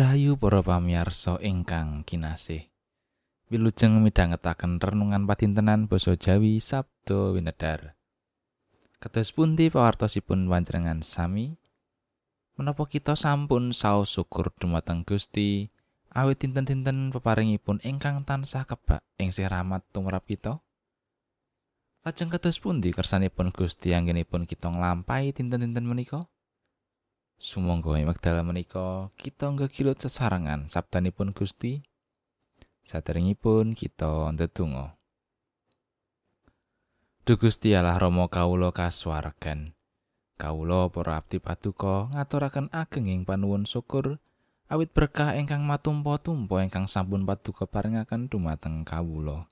Rahayu para pamirsa ingkang kinasih. Wilujeng midhangetaken renungan padintenan basa Jawi Sabdo Winedar. Kados pundi pawartosipun panjenengan sami? Menapa kita sampun saos syukur dumateng Gusti awit dinten-dinten peparingipun ingkang tansah kebak ing sih rahmat tumrap kita? Lajeng kados pundi kersanipun Gusti anggenipun kita nglampahi dinten-dinten menika? Sumangga ing wekdal menika kita ngegilut sesarengan sabdanipun Gusti. Saderengipun kita ndedonga. Duh Gusti Allah Rama kawula kasuwargan. Kawula para abdi paduka ngaturaken agenging panuwun syukur awit berkah ingkang matumpa-tumpa ingkang sampun paduka paringaken dumateng kawula.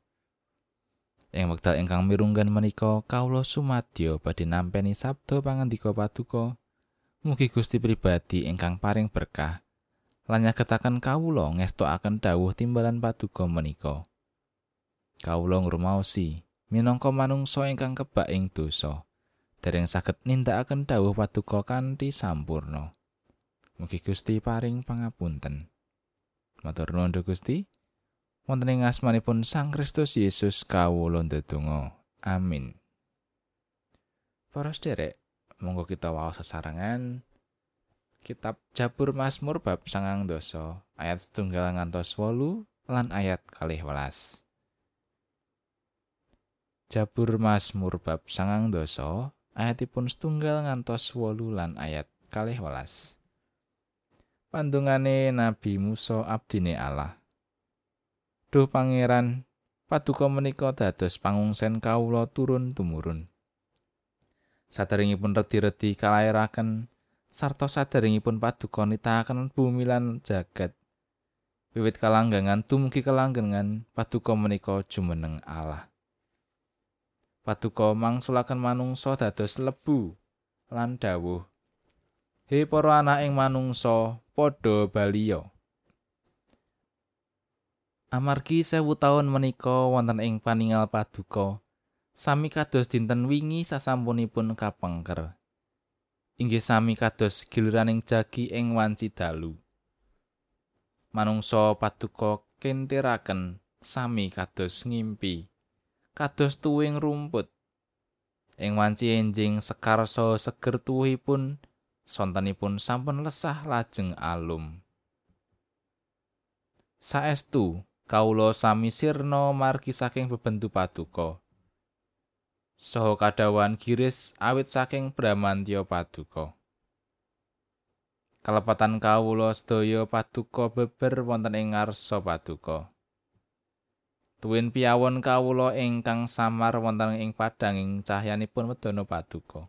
Ing wekdal ingkang mirunggan menika kawula sumadyo badhe nampi sabda pangandika paduka. Mugi Gusti pribadi ingkang paring berkah lan nyagetaken kawula ngestokaken dawuh timbalan paduka menika. Kawula ngrumaosi minangka manungsa ingkang kebak ing dosa, dereng saged nindakaken dawuh paduka kanthi sampurno. Mugi Gusti paring pangapunten. Matur nuwun Gusti. Wonten ing asmanipun Sang Kristus Yesus kawula ndedonga. Amin. Para sederek, monggo kita waos sesarengan. Kitab Jabur Mazmur bab sangang dosa ayat setunggal ngantos wolu lan ayat kalih welas. Jabur Mazmur bab sangang dosa ayatipun setunggal ngantos wolu lan ayat kalih welas. Pandungane Nabi Musa abdine Allah. Duh pangeran paduka menika dados pangungsen kawula turun tumurun Saderengipun redi-redi kalairaken sarta saderengipun paduka nitahaken bumi lan jagat. Wiwit kalanggangan dumugi kalanggangan paduka menika jumeneng Allah. Paduka mangsulaken manungsa dados lebu lan dawuh. He para anak ing manungsa padha baliya. Amargi sewu taun menika wonten ing paningal paduka, sami kados dinten wingi sasampunipun kapengker. Inggih sami kados giliraning jagi ing wanci dalu. Manungsa paduka kentiraken sami kados ngimpi. Kados tuwing rumput. Ing wanci enjing sekar so seger tuwihipun sontenipun sampun lesah lajeng alum. Saestu kawula sami sirna margi saking bebendu paduka. Saha kadawan giris awit saking Bramantya Paduka. Kalepatan kawula sedaya paduka beber wonten ing ngarsa paduka. Tuwin piyawon kawula ingkang samar wonten ing padanging cahyanipun wedana paduka.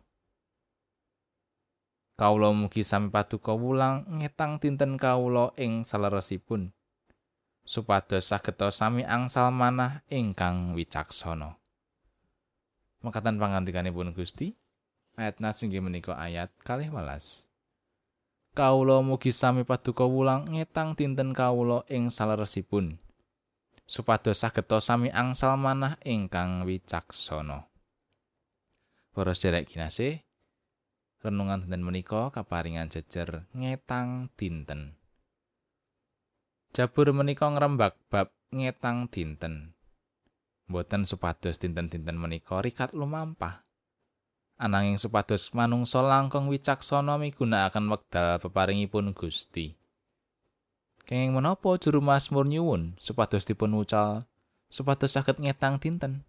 Kawula mugi sami paduka wulang ngetang dinten kawula ing saleresipun supados sageta sami angsal manah ingkang wicaksana. Mekatan pangantikanipun Gusti. Ayat nasinggih menika ayat kalih welas. Kawula mugi sami paduka wulang ngetang dinten kawula ing saleresipun. Supados sageta sami angsal manah ingkang wicaksana. Para sedherek kinasih, renungan dinten menika kaparingan jejer ngetang dinten. Jabur menika ngrembak bab ngetang dinten. Boten supados dinten-dinten menika rikat lumampah. Ananging supados manungsa langkung wicaksana migunakaken wekdal peparingipun Gusti. Kenging menapa juru Mazmur nyuwun supados dipun wucal supados saged ngetang dinten.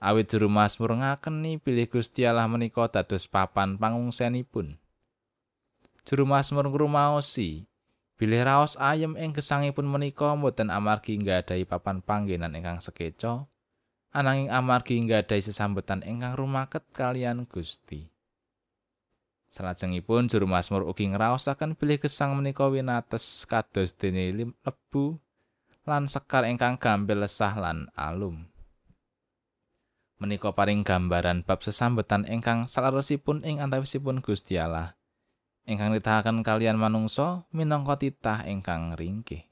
Awit juru Mazmur ngakeni bilih Gusti Allah menika dados papan pangungsenipun. Juru Mazmur ngrumaosi Bilih raos ayem ing gesangipun menika mboten amargi nggadahi papan panggenan ingkang sekeca, ananging amargi nggadahi sesambetan ingkang rumaket kalian Gusti. Salajengipun juru Mazmur ugi ngraosaken bilih gesang menika winates kados dene lebu lan sekar ingkang gampil lesah lan alum. Menika paring gambaran bab sesambetan ingkang salaresipun ing antawisipun Gusti Allah. Ingkang nitahaken kalian manungsa minangka titah ingkang ringkih.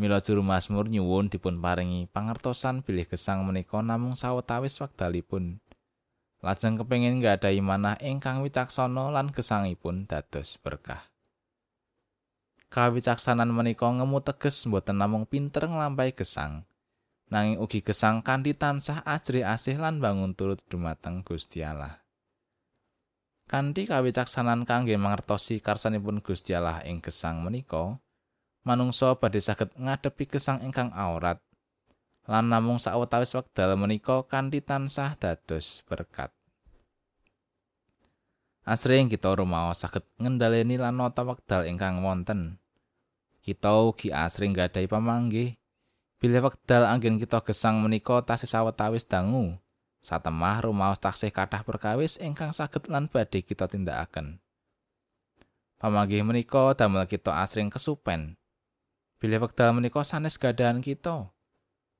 Mila juru Mazmur nyuwun dipun paringi pangertosan bilih gesang menika namung sawetawis wekdalipun. Lajeng kepengin nggadahi manah ingkang wicaksana lan gesangipun dados berkah. Kawicaksanan menika ngemu teges boten namung pinter nglampahi gesang, nanging ugi gesang kanthi tansah ajri asih lan bangun turut dumateng Gusti Allah. Kanthi kawicaksanan kangge mangertosi karsanipun Gusti Allah ing gesang menika, manungsa badhe saged ngadepi gesang ingkang aurat lan namung sawetawis wekdal menika kanthi tansah dados berkat. Asring kita rumaos saged ngendhaleni lan nata wekdal ingkang wonten. Kita ugi asring gadahi pamanggih bilih wekdal anggen kita gesang menika tasih sawetawis dangu. Satemah rumaos taksih kathah perkawis ingkang saged lan badhe kita tindakaken. Pamanggih menika damel kita asring kesupen. Bilih wekdal menika sanes gadahan kita.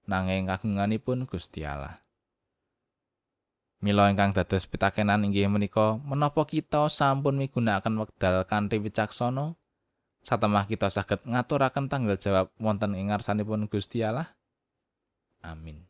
Nanging kagunganipun Gusti Allah. Mila ingkang dados pitakenan inggih menika menapa kita sampun migunakaken wekdal kanthi wicaksana satemah kita saged ngaturaken tanggal jawab wonten ing ngarsanipun Gusti Allah. Amin.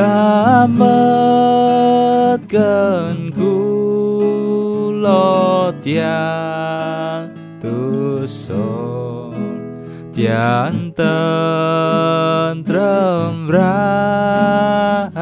nyelametkan kula tiang dosa tiang tentrem raharjo